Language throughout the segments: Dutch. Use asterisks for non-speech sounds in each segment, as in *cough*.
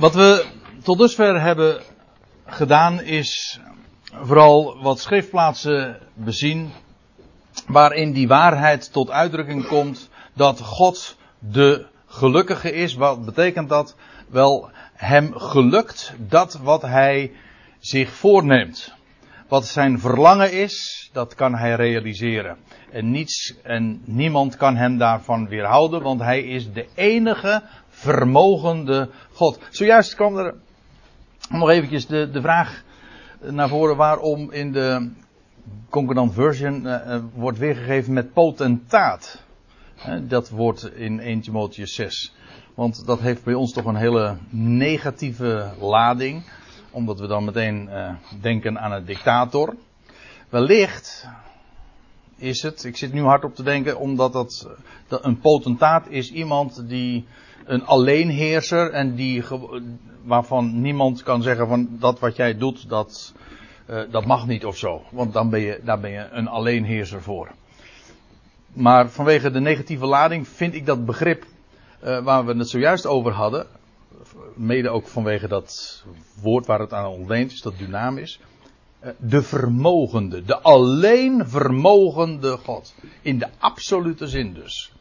Wat we tot dusver hebben gedaan is vooral wat schriftplaatsen bezien waarin die waarheid tot uitdrukking komt dat God de gelukkige is. Wat betekent dat? Wel, hem gelukt dat wat hij zich voorneemt. Wat zijn verlangen is, dat kan hij realiseren. En niets en niemand kan hem daarvan weerhouden, want hij is de enige vermogende God. Zojuist kwam er nog eventjes de, de vraag naar voren waarom in de Concordant Version uh, wordt weergegeven met potentaat. Dat woord in 1 Timotheus 6. Want dat heeft bij ons toch een hele negatieve lading. Omdat we dan meteen uh, denken aan een dictator. Wellicht is het, ik zit nu hard op te denken, omdat dat, dat een potentaat is iemand die een alleenheerser en die, waarvan niemand kan zeggen van dat wat jij doet, dat, uh, dat mag niet of zo. Want dan ben je, daar ben je een alleenheerser voor. Maar vanwege de negatieve lading vind ik dat begrip uh, waar we het zojuist over hadden, mede ook vanwege dat woord waar het aan ontleend is, dat dynamisch, uh, de vermogende, de alleen vermogende God. In de absolute zin dus.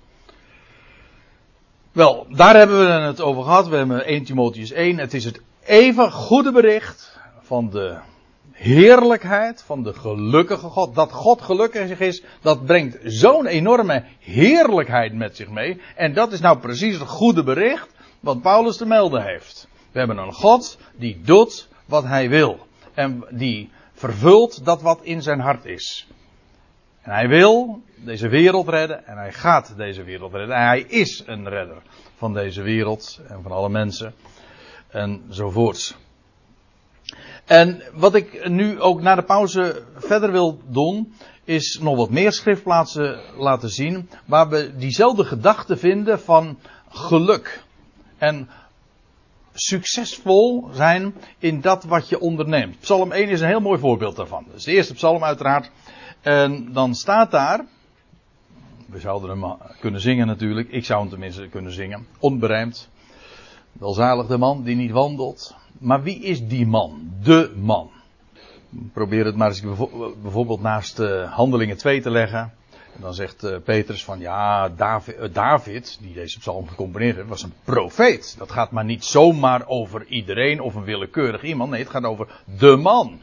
Wel, daar hebben we het over gehad. We hebben 1 Timotheus 1. Het is het even goede bericht van de heerlijkheid van de gelukkige God. Dat God gelukkig is, dat brengt zo'n enorme heerlijkheid met zich mee. En dat is nou precies het goede bericht wat Paulus te melden heeft. We hebben een God die doet wat hij wil. En die vervult dat wat in zijn hart is. En hij wil deze wereld redden en hij gaat deze wereld redden. En hij is een redder van deze wereld en van alle mensen enzovoorts. En wat ik nu ook na de pauze verder wil doen, is nog wat meer schriftplaatsen laten zien waar we diezelfde gedachte vinden van geluk. En succesvol zijn in dat wat je onderneemt. Psalm 1 is een heel mooi voorbeeld daarvan. Is de eerste psalm uiteraard. En dan staat daar, we zouden hem kunnen zingen natuurlijk, ik zou hem tenminste kunnen zingen, onberijmd. Welzalig de man die niet wandelt. Maar wie is die man? De man. Probeer het maar eens bijvoorbeeld naast uh, Handelingen 2 te leggen. En dan zegt uh, Petrus van ja, David, David, die deze psalm gecomponeerd heeft, was een profeet. Dat gaat maar niet zomaar over iedereen of een willekeurig iemand. Nee, het gaat over de man.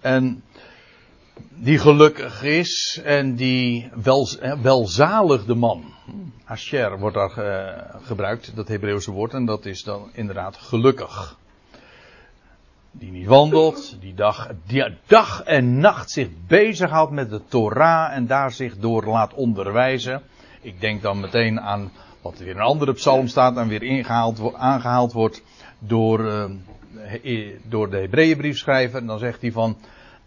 En die gelukkig is en die wel, welzaligde man. Asher wordt daar uh, gebruikt, dat Hebreeuwse woord, en dat is dan inderdaad gelukkig. Die niet wandelt, die dag, die dag en nacht zich bezighoudt met de Torah en daar zich door laat onderwijzen. Ik denk dan meteen aan wat weer in een andere psalm staat en weer ingehaald, aangehaald wordt door, uh, door de Hebreeënbriefschrijver. En dan zegt hij van,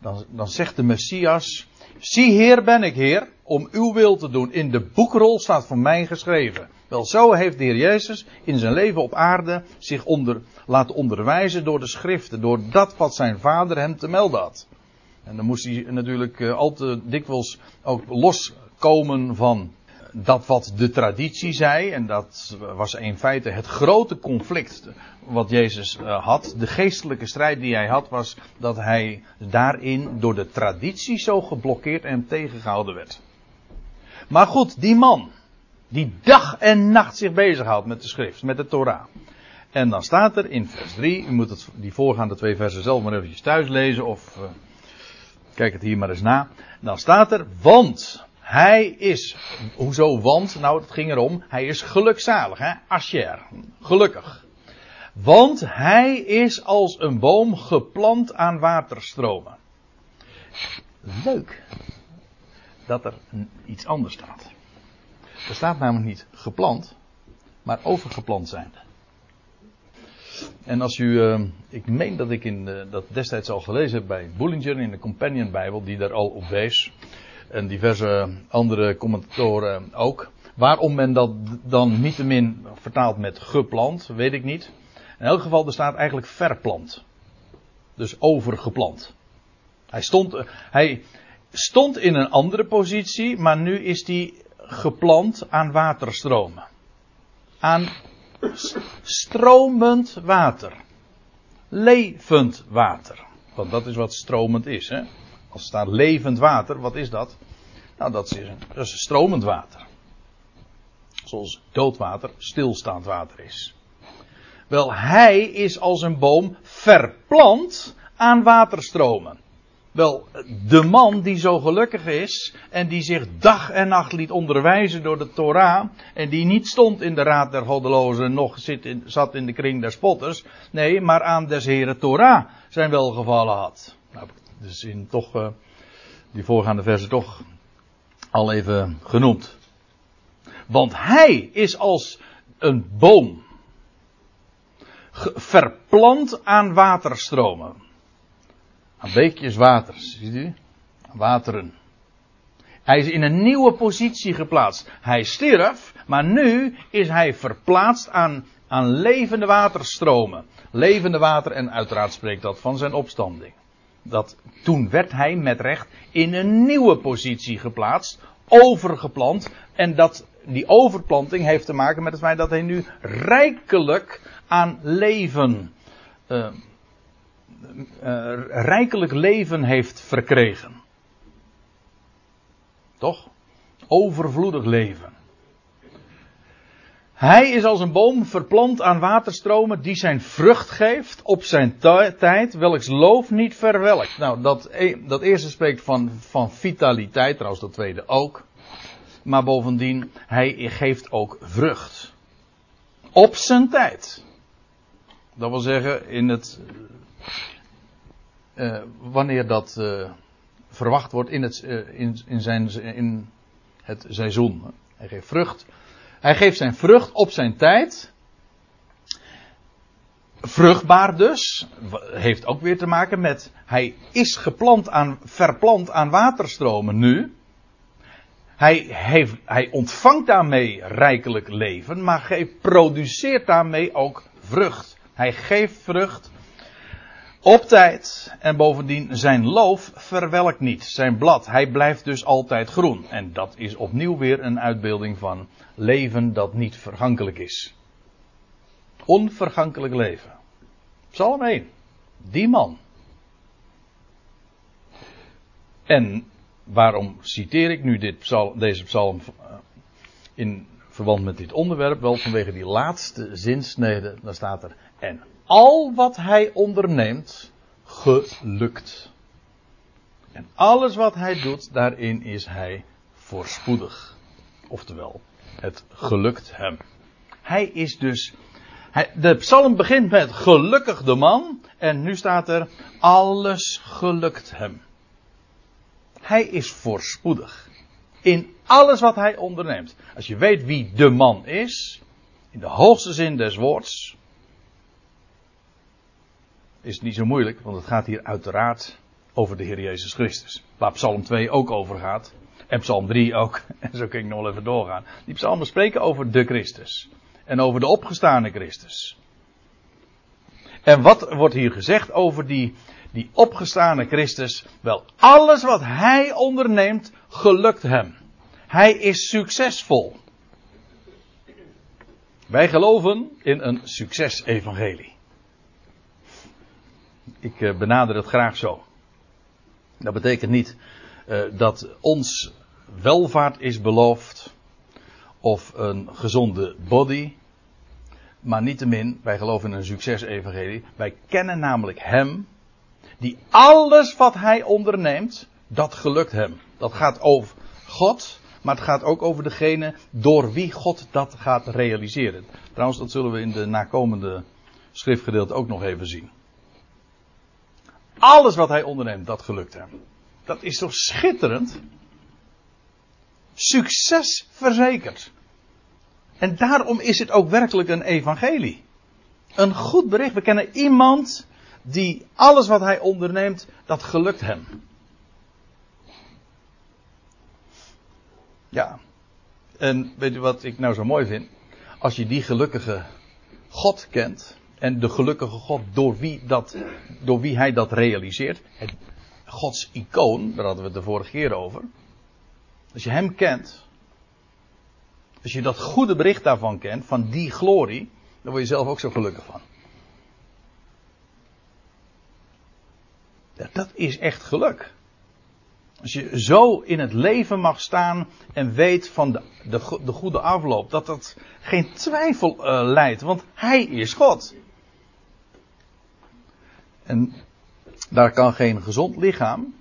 dan, dan zegt de Messias, zie heer ben ik heer, om uw wil te doen. In de boekrol staat voor mij geschreven. Wel, zo heeft de Heer Jezus in zijn leven op aarde zich onder, laten onderwijzen door de schriften, door dat wat zijn vader hem te melden had. En dan moest hij natuurlijk uh, al te dikwijls ook loskomen van dat wat de traditie zei, en dat was in feite het grote conflict wat Jezus uh, had. De geestelijke strijd die hij had, was dat hij daarin door de traditie zo geblokkeerd en tegengehouden werd. Maar goed, die man, die dag en nacht zich bezighoudt met de schrift, met de Torah. En dan staat er in vers 3, u moet het, die voorgaande twee versen zelf maar eventjes thuis lezen of uh, kijk het hier maar eens na. Dan staat er, want hij is, hoezo want? Nou, het ging erom, hij is gelukzalig, hè? Asher, gelukkig. Want hij is als een boom geplant aan waterstromen. Leuk dat er iets anders staat. Er staat namelijk niet geplant, maar overgeplant zijn. En als u, uh, ik meen dat ik in de, dat destijds al gelezen heb bij Bullinger in de Companion Bijbel, die daar al op wees. En diverse andere commentatoren ook. Waarom men dat dan niettemin vertaalt met geplant, weet ik niet. In elk geval, er staat eigenlijk verplant. Dus overgeplant. Hij stond, hij stond in een andere positie, maar nu is hij geplant aan waterstromen. Aan Stromend water. Levend water. Want dat is wat stromend is. Hè? Als staat levend water, wat is dat? Nou, dat is, is stromend water. Zoals doodwater stilstaand water is. Wel, hij is als een boom verplant aan waterstromen. Wel, de man die zo gelukkig is en die zich dag en nacht liet onderwijzen door de Torah en die niet stond in de raad der goddelozen, nog zit in, zat in de kring der spotters, nee, maar aan des heren Torah zijn welgevallen had. Nou, dus in toch uh, die voorgaande versen toch al even genoemd. Want hij is als een boom verplant aan waterstromen. Aan beekjes water, ziet u? Wateren. Hij is in een nieuwe positie geplaatst. Hij stierf, maar nu is hij verplaatst aan, aan levende waterstromen. Levende water, en uiteraard spreekt dat van zijn opstanding. Dat, toen werd hij met recht in een nieuwe positie geplaatst, overgeplant. En dat, die overplanting heeft te maken met het feit dat hij nu rijkelijk aan leven uh, uh, rijkelijk leven heeft verkregen. Toch? Overvloedig leven. Hij is als een boom verplant aan waterstromen die zijn vrucht geeft op zijn tijd, welks loof niet verwelkt. Nou, dat, e dat eerste spreekt van, van vitaliteit, trouwens dat tweede ook. Maar bovendien, hij geeft ook vrucht. Op zijn tijd. Dat wil zeggen, in het uh, wanneer dat uh, verwacht wordt in het, uh, in, in, zijn, in het seizoen. Hij geeft vrucht. Hij geeft zijn vrucht op zijn tijd. Vruchtbaar dus. Heeft ook weer te maken met. Hij is geplant aan, verplant aan waterstromen nu. Hij, heeft, hij ontvangt daarmee rijkelijk leven, maar hij produceert daarmee ook vrucht. Hij geeft vrucht op tijd en bovendien zijn loof verwelkt niet, zijn blad. Hij blijft dus altijd groen. En dat is opnieuw weer een uitbeelding van leven dat niet vergankelijk is. Onvergankelijk leven. Psalm 1. Die man. En waarom citeer ik nu dit psalm, deze psalm eh, in verband met dit onderwerp? Wel vanwege die laatste zinsnede. Daar staat er. En al wat hij onderneemt, gelukt. En alles wat hij doet, daarin is hij voorspoedig. Oftewel, het gelukt hem. Hij is dus. Hij, de psalm begint met gelukkig de man. En nu staat er alles gelukt hem. Hij is voorspoedig. In alles wat hij onderneemt. Als je weet wie de man is. In de hoogste zin des woords is niet zo moeilijk, want het gaat hier uiteraard over de Heer Jezus Christus. Waar Psalm 2 ook over gaat. En Psalm 3 ook. *laughs* En zo kan ik nog wel even doorgaan. Die psalmen spreken over de Christus. En over de opgestane Christus. En wat wordt hier gezegd over die, die opgestane Christus? Wel, alles wat hij onderneemt, gelukt hem. Hij is succesvol. Wij geloven in een succesevangelie. Ik eh, benader het graag zo. Dat betekent niet uh, dat ons welvaart is beloofd of een gezonde body. Maar niettemin, wij geloven in een succesevangelie. Wij kennen namelijk Hem, die alles wat Hij onderneemt, dat gelukt Hem. Dat gaat over God, maar het gaat ook over degene door wie God dat gaat realiseren. Trouwens, dat zullen we in de nakomende schriftgedeelte ook nog even zien. Alles wat hij onderneemt, dat gelukt hem. Dat is toch schitterend? Succes verzekerd. En daarom is het ook werkelijk een evangelie. Een goed bericht. We kennen iemand die alles wat hij onderneemt, dat gelukt hem. Ja. En weet u wat ik nou zo mooi vind? Als je die gelukkige God kent, en de gelukkige God door wie, dat, door wie hij dat realiseert. Het, Gods icoon, daar hadden we het de vorige keer over. Als je hem kent. Als je dat goede bericht daarvan kent, van die glorie. Daar word je zelf ook zo gelukkig van. Ja, dat is echt geluk. Als je zo in het leven mag staan en weet van de, de, de goede afloop, dat dat geen twijfel uh, leidt, want Hij is God. En daar kan geen gezond lichaam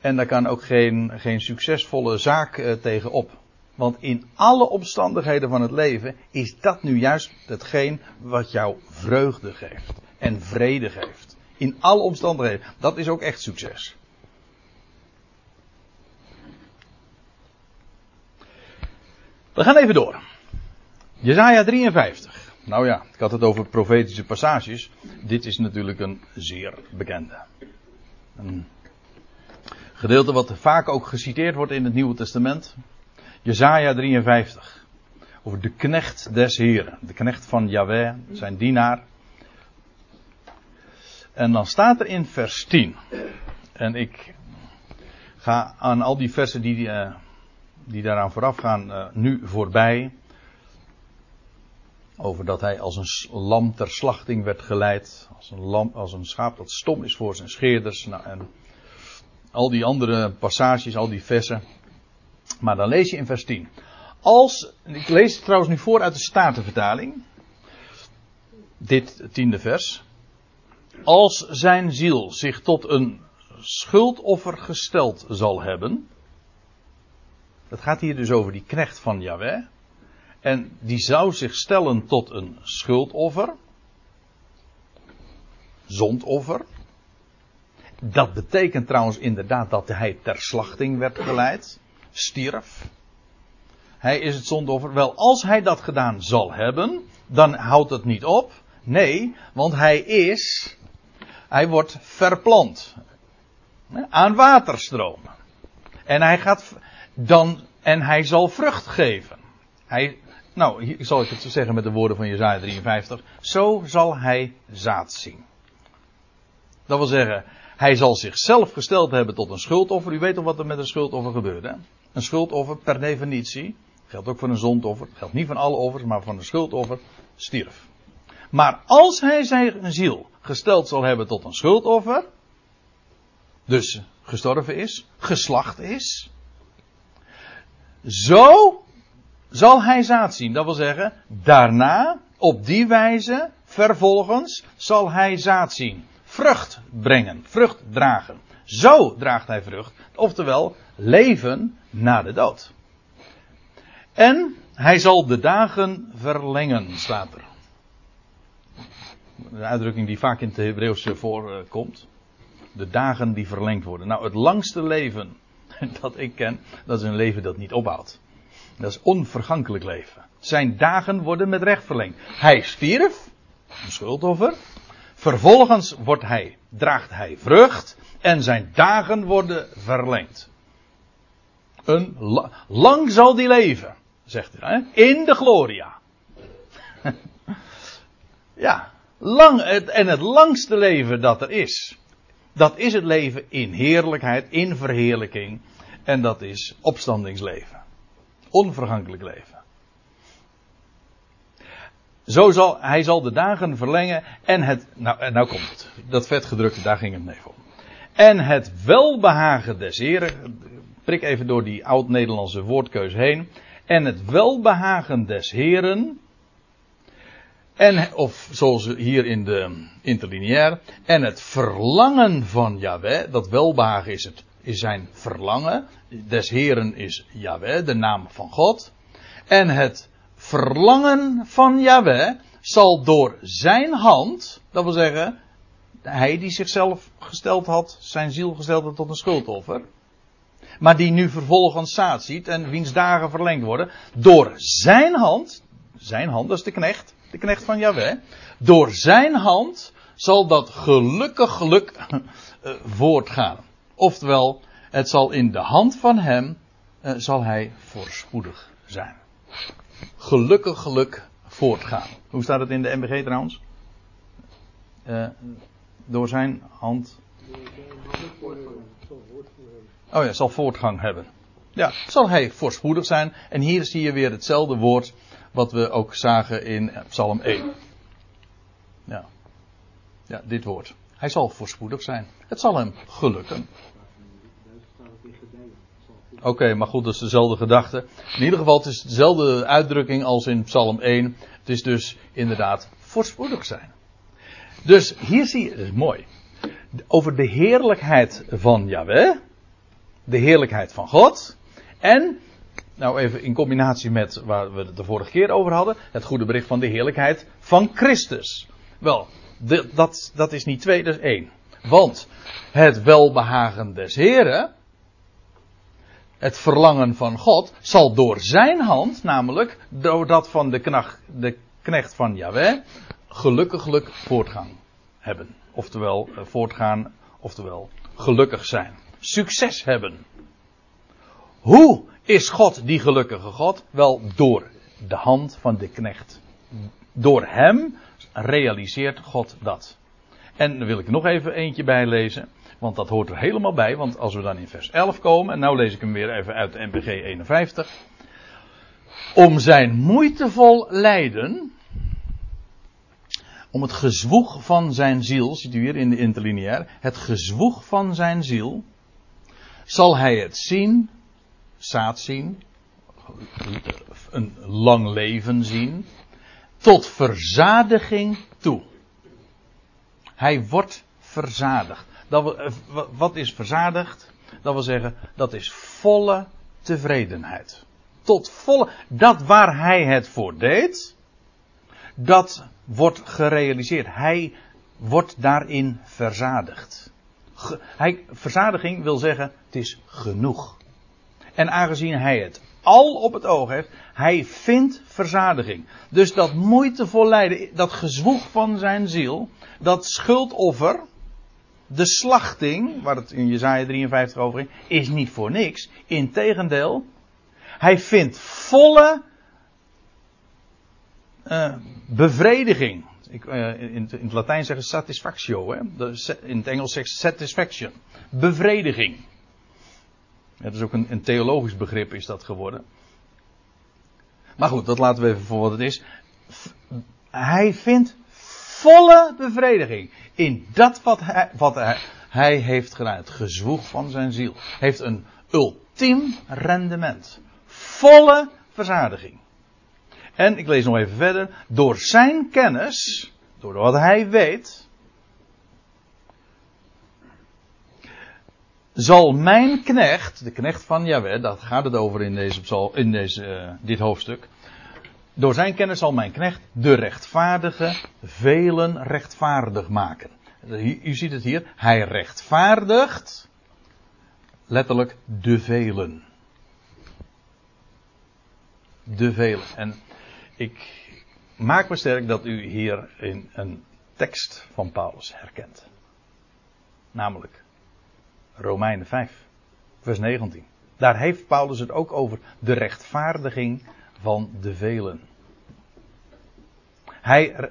en daar kan ook geen, geen succesvolle zaak uh, tegenop. Want in alle omstandigheden van het leven is dat nu juist hetgeen wat jou vreugde geeft en vrede geeft. In alle omstandigheden. Dat is ook echt succes. We gaan even door. Jezaja 53. Nou ja, ik had het over profetische passages. Dit is natuurlijk een zeer bekende. Een gedeelte wat vaak ook geciteerd wordt in het Nieuwe Testament. Jezaja 53. Over de knecht des Heren. De knecht van Yahweh, zijn dienaar. En dan staat er in vers 10. En ik ga aan al die versen die, uh, die daaraan vooraf gaan uh, nu voorbij. Over dat hij als een lam ter slachting werd geleid. Als een, lam, als een schaap dat stom is voor zijn scheerders. Nou, en al die andere passages, al die versen. Maar dan lees je in vers 10. Als, ik lees het trouwens nu voor uit de Statenvertaling. Dit tiende vers. Als zijn ziel zich tot een schuldoffer gesteld zal hebben. Het gaat hier dus over die knecht van Yahweh. En die zou zich stellen tot een schuldoffer. Zondoffer. Dat betekent trouwens inderdaad dat hij ter slachting werd geleid. Stierf. Hij is het zondoffer. Wel, als hij dat gedaan zal hebben, dan houdt het niet op. Nee, want hij is. Hij wordt verplant. Aan waterstromen. En hij gaat dan. En hij zal vrucht geven. Hij, nou, hier zal ik het zeggen met de woorden van Jezaja 53. Zo zal hij zaad zien. Dat wil zeggen, hij zal zichzelf gesteld hebben tot een schuldoffer. U weet toch wat er met een schuldoffer gebeurt, hè? Een schuldoffer per definitie, geldt ook voor een zondoffer, geldt niet van alle offers, maar van een schuldoffer, stierf. Maar als hij zijn ziel gesteld zal hebben tot een schuldoffer, dus gestorven is, geslacht is, zo zal hij zaad zien. Dat wil zeggen, daarna, op die wijze, vervolgens, zal hij zaad zien. Vrucht brengen, vrucht dragen. Zo draagt hij vrucht. Oftewel, leven na de dood. En hij zal de dagen verlengen, staat er. Een uitdrukking die vaak in het Hebreeuws voorkomt. De dagen die verlengd worden. Nou, het langste leven *laughs* dat ik ken, dat is een leven dat niet ophoudt. Dat is onvergankelijk leven. Zijn dagen worden met recht verlengd. Hij stierf, een schuldoffer. Vervolgens wordt hij, draagt hij vrucht en zijn dagen worden verlengd. Een lang zal die leven, zegt hij, in de gloria. *laughs* ja, lang, en het langste leven dat er is, dat is het leven in heerlijkheid, in verheerlijking. En dat is opstandingsleven. Onvergankelijk leven. Zo zal, hij zal de dagen verlengen en het, nou, nou komt het. Dat vetgedrukte, daar ging het mee om. En het welbehagen des Heren, prik even door die oud-Nederlandse woordkeus heen. En het welbehagen des Heren, en, of zoals hier in de interlineair, en het verlangen van Yahweh, dat welbehagen is, het, is zijn verlangen, des Heren is Yahweh, de naam van God. En het verlangen van Yahweh zal door zijn hand, dat wil zeggen, hij die zichzelf gesteld had, zijn ziel gesteld had tot een schuldoffer. Maar die nu vervolgens zaad ziet en wiens dagen verlengd worden. Door zijn hand, zijn hand, dat is de knecht, de knecht van Yahweh. Door zijn hand zal dat gelukkig geluk uh, *laughs* voortgaan. Oftewel, het zal in de hand van hem, uh, zal hij voorspoedig zijn. Gelukkig geluk voortgaan. Hoe staat het in de MBG trouwens? Uh, door zijn hand. Oh ja, zal voortgang hebben. Ja, zal hij voorspoedig zijn. En hier zie je weer hetzelfde woord wat we ook zagen in Psalm 1. Ja. Ja, dit woord. Hij zal voorspoedig zijn. Het zal hem gelukken. Oké, maar goed, dat is dezelfde gedachte. In ieder geval, het is dezelfde uitdrukking als in Psalm 1. Het is dus inderdaad voorspoedig zijn. Dus hier zie je, dat is mooi. Over de heerlijkheid van Yahweh. De heerlijkheid van God. En, nou even in combinatie met waar we het de vorige keer over hadden. Het goede bericht van de heerlijkheid van Christus. Wel, dat, dat is niet twee, dat is één. Want het welbehagen des Heren het verlangen van God zal door zijn hand, namelijk door dat van de, de knecht van Yahweh, gelukkiglijk voortgang hebben. Oftewel eh, voortgaan, oftewel gelukkig zijn. Succes hebben. Hoe is God die gelukkige God? Wel door de hand van de knecht. Door hem realiseert God dat. En dan wil ik nog even eentje bijlezen. Want dat hoort er helemaal bij. Want als we dan in vers 11 komen. En nou lees ik hem weer even uit de MBG 51. Om zijn moeitevol lijden. Om het gezwoeg van zijn ziel. Ziet u hier in de interlineair. Het gezwoeg van zijn ziel. Zal hij het zien. Zaad zien. Een lang leven zien. Tot verzadiging toe. Hij wordt verzadigd. Dat eh, wat is verzadigd? Dat wil zeggen, dat is volle tevredenheid. Tot volle, dat waar hij het voor deed, dat wordt gerealiseerd. Hij wordt daarin verzadigd. hij, verzadiging wil zeggen, het is genoeg. En aangezien hij het al op het oog heeft, hij vindt verzadiging. Dus dat moeitevol lijden, dat gezwoeg van zijn ziel, dat schuldoffer, de slachting, waar het in Jezaja 53 over ging, is niet voor niks. Integendeel, hij vindt volle uh, bevrediging. Ik, uh, in, in, het Latijn zeggen satisfactio, hè? in het Engels zegt satisfaction. Bevrediging. Het is ook een, een theologisch begrip is dat geworden. Maar goed, dat laten we even voor wat het is. Hij vindt volle bevrediging in dat wat hij, wat hij, hij heeft gedaan. Het gezwoeg van zijn ziel. Heeft een ultiem rendement. Volle verzadiging. En ik lees nog even verder. Door zijn kennis, door wat hij weet, zal mijn knecht, de knecht van Jahweh, dat gaat het over in, deze, in deze, uh, dit hoofdstuk. Door zijn kennis zal mijn knecht de rechtvaardige velen rechtvaardig maken. U ziet het hier. Hij rechtvaardigt letterlijk de velen. De velen. En ik maak me sterk dat u hier in een tekst van Paulus herkent. Namelijk Romeinen 5, vers 19. Daar heeft Paulus het ook over de rechtvaardiging van de velen. Hij.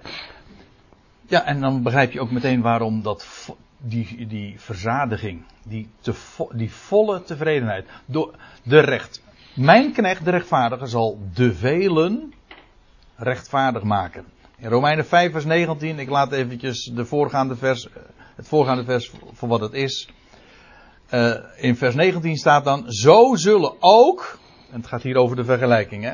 Ja, en dan begrijp je ook meteen waarom dat, die, die verzadiging, die, te, die volle tevredenheid, door de recht. Mijn knecht, de rechtvaardige, zal de velen rechtvaardig maken. In Romeinen 5, vers 19, ik laat eventjes de voorgaande vers, het voorgaande vers voor wat het is. Uh, in vers 19 staat dan, zo zullen ook, en het gaat hier over de vergelijking, hè,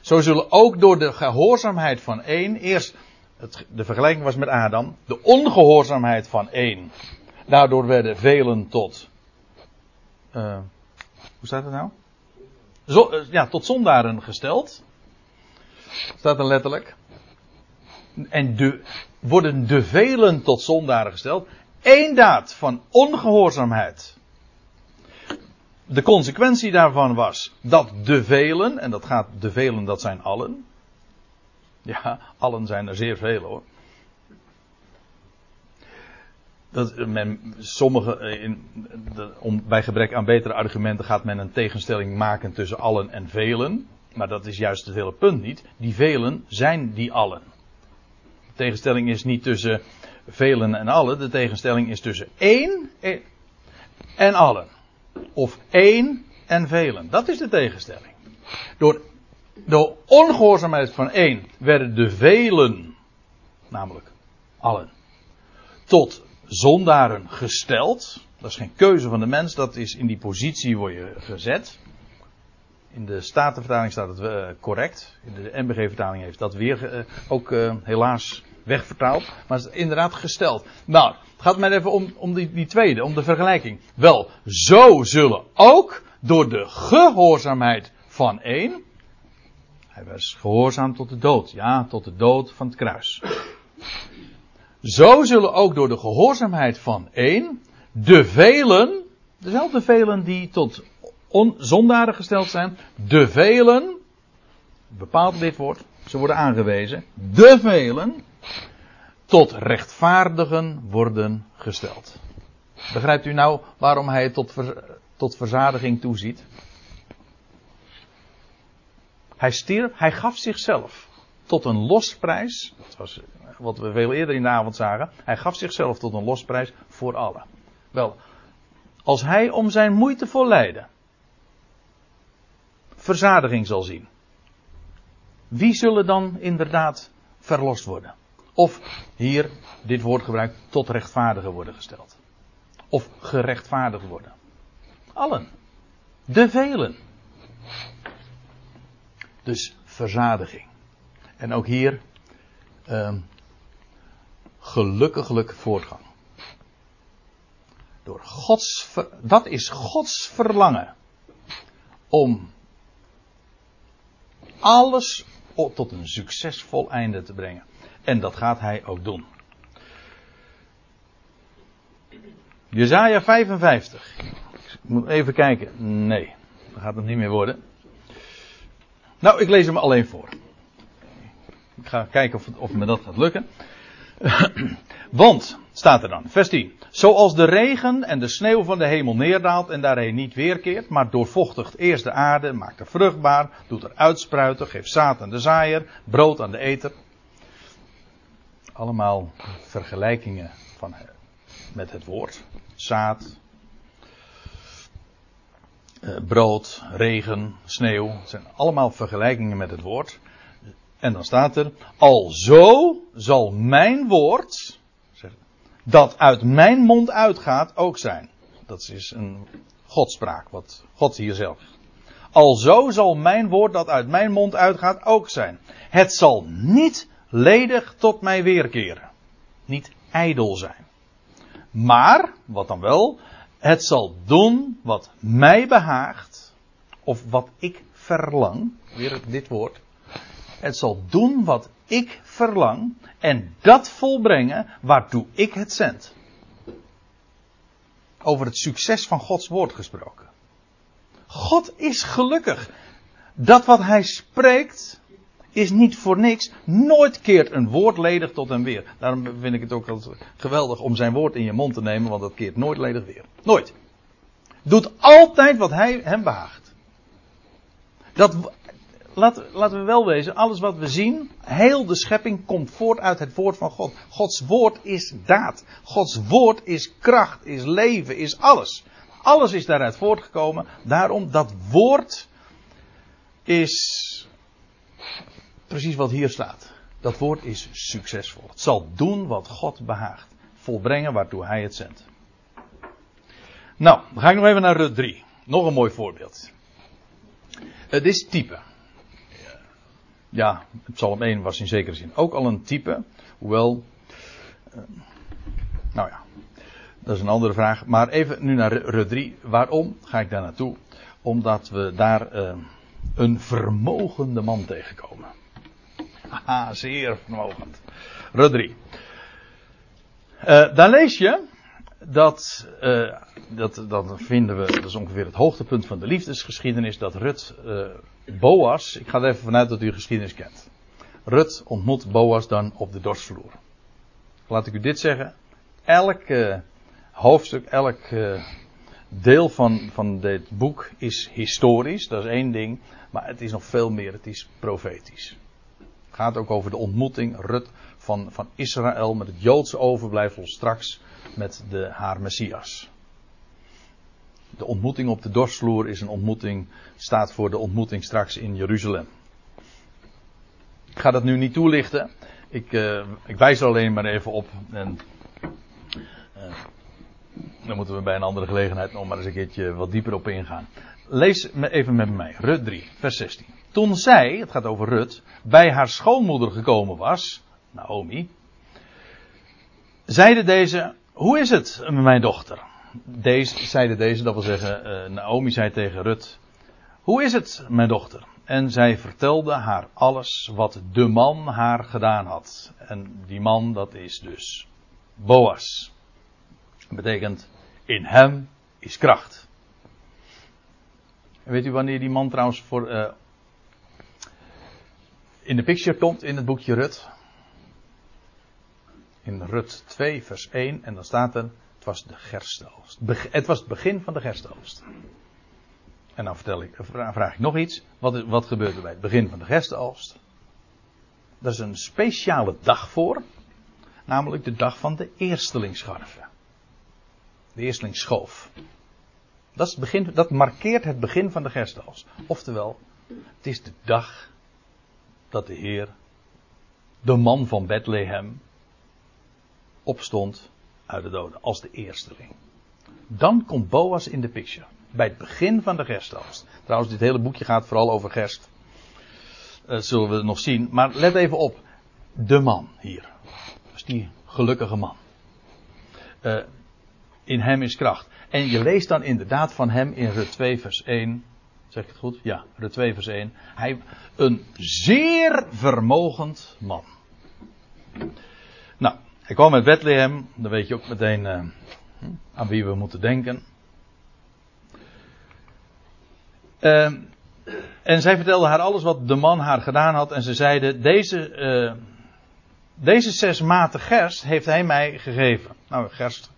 zo zullen ook door de gehoorzaamheid van één, eerst het, de vergelijking was met Adam, de ongehoorzaamheid van één. Daardoor werden velen tot, uh, hoe staat het nou? Zo, uh, ja, tot zondaren gesteld. Staat er letterlijk. En de, worden de velen tot zondaren gesteld. Eén daad van ongehoorzaamheid de consequentie daarvan was dat de velen, en dat gaat de velen, dat zijn allen. Ja, allen zijn er zeer veel hoor. Dat men, sommige, eh, in, de, om, bij gebrek aan betere argumenten gaat men een tegenstelling maken tussen allen en velen. Maar dat is juist het hele punt niet. Die velen zijn die allen. De tegenstelling is niet tussen velen en allen. De tegenstelling is tussen één en allen. Of één en velen. Dat is de tegenstelling. Door de ongehoorzaamheid van één werden de velen, namelijk allen, tot zondaren gesteld. Dat is geen keuze van de mens, dat is in die positie word je gezet. In de Statenvertaling staat het uh, correct. In de MBG-vertaling heeft dat weer uh, ook uh, helaas wegvertaald. Maar het is inderdaad gesteld. Nou, het gaat mij even om, om die, die tweede, om de vergelijking. Wel, zo zullen ook door de gehoorzaamheid van één. Hij was gehoorzaam tot de dood. Ja, tot de dood van het kruis. Zo zullen ook door de gehoorzaamheid van één de velen, dezelfde velen die tot on, zondaren gesteld zijn, de velen, bepaald dit woord, ze worden aangewezen, de velen, tot rechtvaardigen worden gesteld. Begrijpt u nou waarom hij tot, ver, tot verzadiging toeziet? Hij stierf, hij gaf zichzelf tot een losprijs. Dat was wat we veel eerder in de avond zagen. Hij gaf zichzelf tot een losprijs voor allen. Wel, als hij om zijn moeite voor lijden verzadiging zal zien. Wie zullen dan inderdaad verlost worden? Of hier, dit woord gebruikt, tot rechtvaardigen worden gesteld. Of gerechtvaardigd worden. Allen. De velen. Dus verzadiging. En ook hier uh, gelukkiglijk voortgang. Door Gods, dat is Gods verlangen om alles tot een succesvol einde te brengen. En dat gaat hij ook doen. Jezaja 55. Ik moet even kijken. Nee, dat gaat het niet meer worden. Nou, ik lees hem alleen voor. Ik ga kijken of, of me dat gaat lukken. *clears throat* Want, staat er dan, vers 10. Zoals de regen en de sneeuw van de hemel neerdaalt en daarheen niet weerkeert, maar doorvochtigt eerst de aarde, maakt er vruchtbaar, doet er uitspruiten, geeft zaad aan de zaaier, brood aan de eter. Allemaal vergelijkingen van, met het woord. Zaad, eh, brood, regen, sneeuw. Het zijn allemaal vergelijkingen met het woord. En dan staat er, alzo zal mijn woord, dat uit mijn mond uitgaat, ook zijn. Dat is een godspraak, wat God hier zelf. Alzo zal mijn woord dat uit mijn mond uitgaat ook zijn. Het zal niet ledig tot mij weerkeren. Niet ijdel zijn. Maar, wat dan wel, het zal doen wat mij behaagt, of wat ik verlang, weer dit woord, het zal doen wat ik verlang en dat volbrengen waartoe ik het zend. Over het succes van Gods woord gesproken. God is gelukkig. Dat wat hij spreekt is niet voor niks. Nooit keert een woord ledig tot hem weer. Daarom vind ik het ook geweldig om zijn woord in je mond te nemen, want dat keert nooit ledig weer. Nooit. Doet altijd wat hij hem behaagt. Dat, laten we wel wezen, alles wat we zien, heel de schepping komt voort uit het woord van God. Gods woord is daad. Gods woord is kracht, is leven, is alles. Alles is daaruit voortgekomen. Daarom, dat woord is precies wat hier staat. Dat woord is succesvol. Het zal doen wat God behaagt. Volbrengen waartoe hij het zendt. Nou, dan ga ik nog even naar Rut 3. Nog een mooi voorbeeld. Het is type ja, Psalm 1 was in zekere zin ook al een type. Hoewel, uh, nou ja, dat is een andere vraag. Maar even nu naar Rut 3. Waarom ga ik daar naartoe? Omdat we daar uh, een vermogende man tegenkomen. Haha, *laughs* zeer vermogend. 3. Uh, daar lees je dat, uh, dat, vinden we, dat is ongeveer het hoogtepunt van de liefdesgeschiedenis, dat Rut uh, Boas, ik ga er even vanuit dat u geschiedenis kent. Rut ontmoet Boas dan op de dorsvloer. Laat ik u dit zeggen. Elk hoofdstuk, elk deel van, van dit boek is historisch, dat is één ding. Maar het is nog veel meer, het is profetisch. Gaat ook over de ontmoeting, Rut, van, van Israël met het Joodse overblijfsel straks met de, haar Messias. De ontmoeting op de dorsvloer is een ontmoeting, staat voor de ontmoeting straks in Jeruzalem. Ik ga dat nu niet toelichten. Ik, uh, ik wijs er alleen maar even op. En, uh, dan moeten we bij een andere gelegenheid nog maar eens een keertje wat dieper op ingaan. Lees even met mij. Rut 3, vers 16. Toen zij, het gaat over Rut, bij haar schoonmoeder gekomen was, Naomi, zeide deze, hoe is het, mijn dochter? Deze, zeide deze, dat wil zeggen, uh, Naomi zei tegen Rut, hoe is het, mijn dochter? En zij vertelde haar alles wat de man haar gedaan had. En die man, dat is dus Boas. Dat betekent, in hem is kracht. Weet u wanneer die man trouwens voor, uh, in de picture komt in het boekje Rut? In Rut 2 vers 1 en dan staat er, het was de gerstoogst. Het was het begin van de gerstoogst. En dan vertel ik, vraag ik nog iets. Wat, wat gebeurt er bij het begin van de gerstenoogst? Er is een speciale dag voor. Namelijk de dag van de eerstelingsscharven. De eerstelingsschoof. Dat, is het begin, dat markeert het begin van de gerstenoogst. Oftewel, het is de dag dat de Heer, de man van Bethlehem, opstond uit de doden als de eersteling. Dan komt Boas in de picture bij het begin van de gerstoogst. Trouwens, dit hele boekje gaat vooral over gerst. Dat zullen we nog zien. Maar let even op. De man hier. Dat is die gelukkige man. Uh, in hem is kracht. En je leest dan inderdaad van hem in Rut 2 vers 1. Zeg ik het goed? Ja, Rut 2 vers 1. Hij, een zeer vermogend man. Nou, hij kwam uit Bethlehem. Dan weet je ook meteen uh, aan wie we moeten denken. Uh, en zij vertelde haar alles wat de man haar gedaan had. En ze zeiden: Deze, uh, deze zes maten gerst heeft hij mij gegeven. Nou, gerst.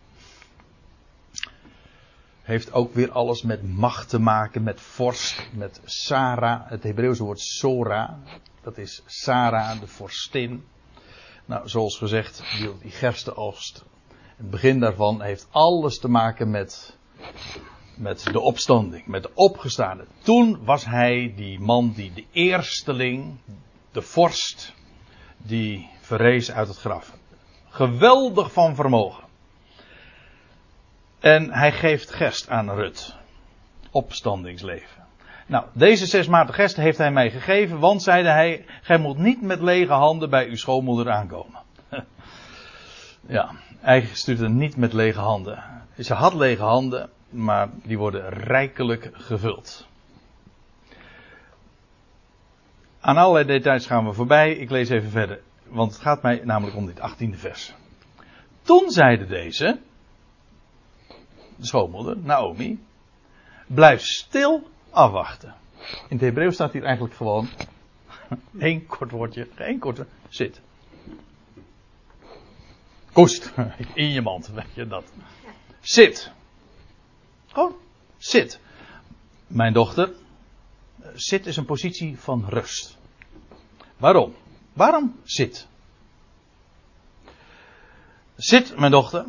Heeft ook weer alles met macht te maken, met vorst, met Sarah. Het Hebreeuwse woord Sora. Dat is Sarah, de vorstin. Nou, zoals gezegd, die, die gerstenoogst. Het begin daarvan heeft alles te maken met met de opstanding, met de opgestaande. Toen was hij die man die de eersteling, de vorst, die verrees uit het graf. Geweldig van vermogen. En hij geeft gest aan Rut. Opstandingsleven. Nou, deze zes maanden gest heeft hij mij gegeven, want zeide hij, gij moet niet met lege handen bij uw schoonmoeder aankomen. *laughs* ja, hij stuurde niet met lege handen. Ze had lege handen, maar die worden rijkelijk gevuld. Aan allerlei details gaan we voorbij. Ik lees even verder. Want het gaat mij namelijk om dit 18e vers. Toen zeide deze, de schoonmoeder, Naomi, blijf stil afwachten. In het Hebreeuws staat hier eigenlijk gewoon *laughs* één kort woordje, één korte, zit. Koest, *laughs* in je mand, weet je dat. Zit. Gewoon zit. Mijn dochter, zit is een positie van rust. Waarom? Waarom zit? Zit, mijn dochter,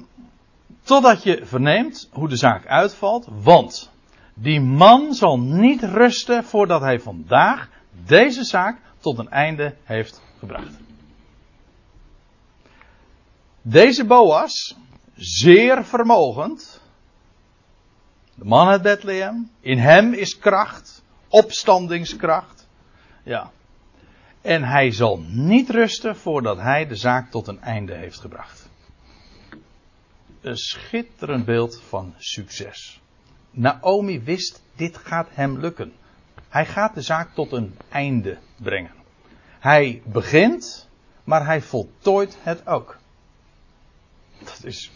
totdat je verneemt hoe de zaak uitvalt, want die man zal niet rusten voordat hij vandaag deze zaak tot een einde heeft gebracht. Deze Boas, zeer vermogend, de man uit Bethlehem. In hem is kracht. Opstandingskracht. Ja. En hij zal niet rusten voordat hij de zaak tot een einde heeft gebracht. Een schitterend beeld van succes. Naomi wist, dit gaat hem lukken. Hij gaat de zaak tot een einde brengen. Hij begint, maar hij voltooit het ook. Dat is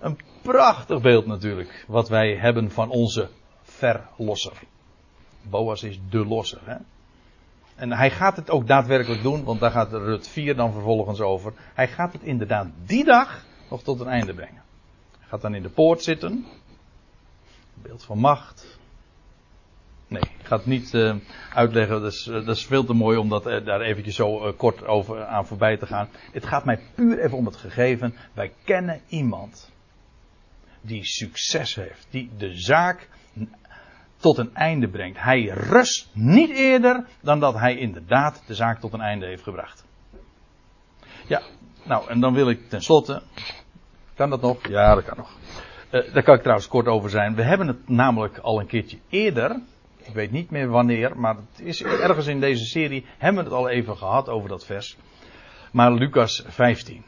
een prachtig beeld natuurlijk. Wat wij hebben van onze verlosser. Boas is de losser. Hè? En hij gaat het ook daadwerkelijk doen, want daar gaat Rut 4 dan vervolgens over. Hij gaat het inderdaad die dag nog tot een einde brengen. Gaat dan in de poort zitten. Beeld van macht. Nee, ik ga het niet uh, uitleggen. Dat is, uh, dat is, veel te mooi om dat, uh, daar eventjes zo kort over aan voorbij te gaan. Het gaat mij puur even om het gegeven. Wij kennen iemand die succes heeft. Die de zaak tot een einde brengt. Hij rust niet eerder dan dat hij inderdaad de zaak tot een einde heeft gebracht. Ja, nou, en dan wil ik tenslotte. Kan dat nog? Ja, dat kan nog. Uh, daar kan ik trouwens kort over zijn. We hebben het namelijk al een keertje eerder. Ik weet niet meer wanneer, maar het is ergens in deze serie. Hebben we het al even gehad over dat vers. Maar Lucas 15.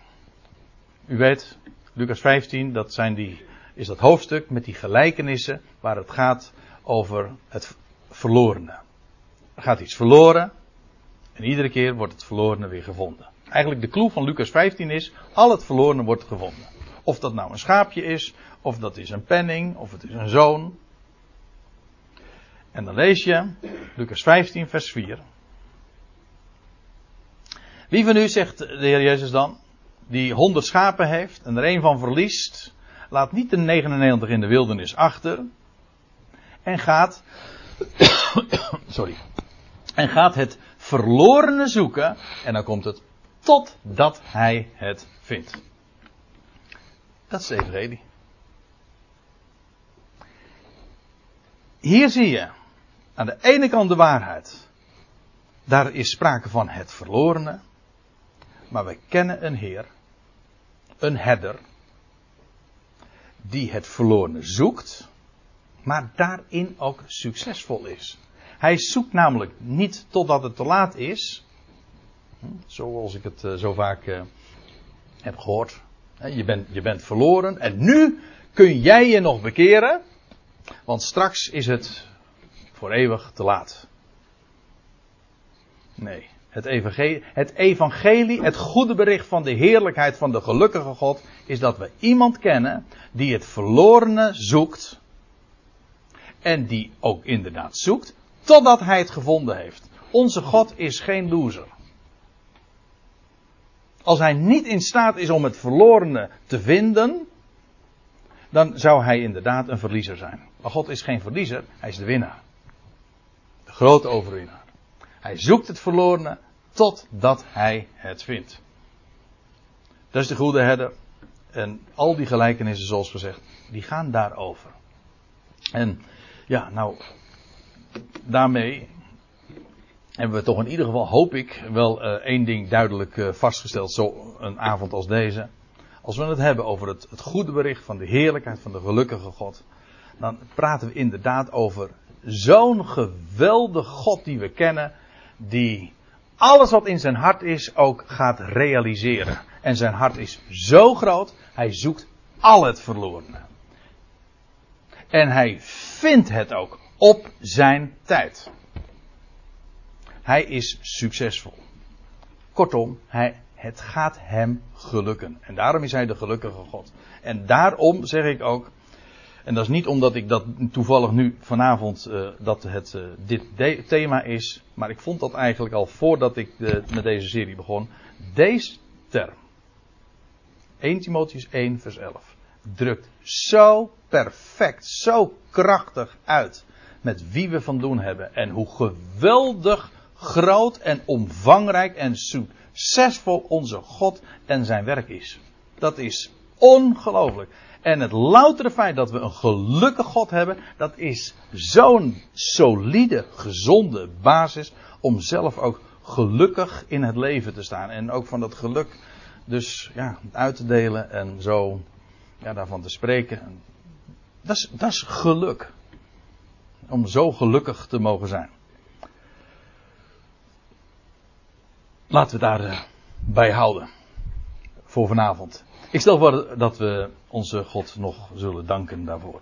U weet, Lucas 15, dat zijn die, is dat hoofdstuk met die gelijkenissen waar het gaat over het verlorene. Er gaat iets verloren en iedere keer wordt het verlorene weer gevonden. Eigenlijk de clue van Lucas 15 is, al het verlorene wordt gevonden. Of dat nou een schaapje is, of dat is een penning, of het is een zoon. En dan lees je Lucas 15, vers 4. Wie van u, zegt de Heer Jezus dan, die honderd schapen heeft en er een van verliest, laat niet de 99 in de wildernis achter en gaat, *coughs* sorry, en gaat het verlorene zoeken en dan komt het totdat hij het vindt. Dat is de evangelie. Hier zie je aan de ene kant de waarheid. Daar is sprake van het verlorene. Maar we kennen een Heer, een herder, die het verlorene zoekt, maar daarin ook succesvol is. Hij zoekt namelijk niet totdat het te laat is, hm, zoals ik het eh, zo vaak eh, heb gehoord. Je bent, je bent verloren en nu kun jij je nog bekeren, want straks is het voor eeuwig te laat. Nee, het evangelie, het evangelie, het goede bericht van de heerlijkheid van de gelukkige God, is dat we iemand kennen die het verlorene zoekt. En die ook inderdaad zoekt, totdat hij het gevonden heeft. Onze God is geen loser. Als hij niet in staat is om het verlorene te vinden, dan zou hij inderdaad een verliezer zijn. Maar God is geen verliezer, hij is de winnaar. De grote overwinnaar. Hij zoekt het verlorene totdat hij het vindt. Dat is de goede herder. En al die gelijkenissen, zoals gezegd, die gaan daarover. En ja, nou, daarmee hebben we toch in ieder geval, hoop ik, wel uh, één ding duidelijk uh, vastgesteld, zo een avond als deze. Als we het hebben over het, het goede bericht van de heerlijkheid van de gelukkige God, dan praten we inderdaad over zo'n geweldige God die we kennen, die alles wat in zijn hart is ook gaat realiseren. En zijn hart is zo groot, hij zoekt al het verlorene. En hij vindt het ook op zijn tijd. Hij is succesvol. Kortom, hij, het gaat hem gelukken. En daarom is hij de gelukkige God. En daarom zeg ik ook, en dat is niet omdat ik dat toevallig nu vanavond uh, dat het uh, dit thema is, maar ik vond dat eigenlijk al voordat ik de, met deze serie begon. Deze term, 1 Timotheus 1 vers 11, drukt zo perfect, zo krachtig uit met wie we van doen hebben en hoe geweldig groot en omvangrijk en succesvol onze God en zijn werk is. Dat is ongelooflijk. En het loutere feit dat we een gelukkig God hebben, dat is zo'n solide, gezonde basis om zelf ook gelukkig in het leven te staan. En ook van dat geluk dus ja, uit te delen en zo ja, daarvan te spreken. Dat is, dat is geluk. Om zo gelukkig te mogen zijn. Laten we daar uh, bij houden. Voor vanavond. Ik stel voor dat we onze God nog zullen danken daarvoor.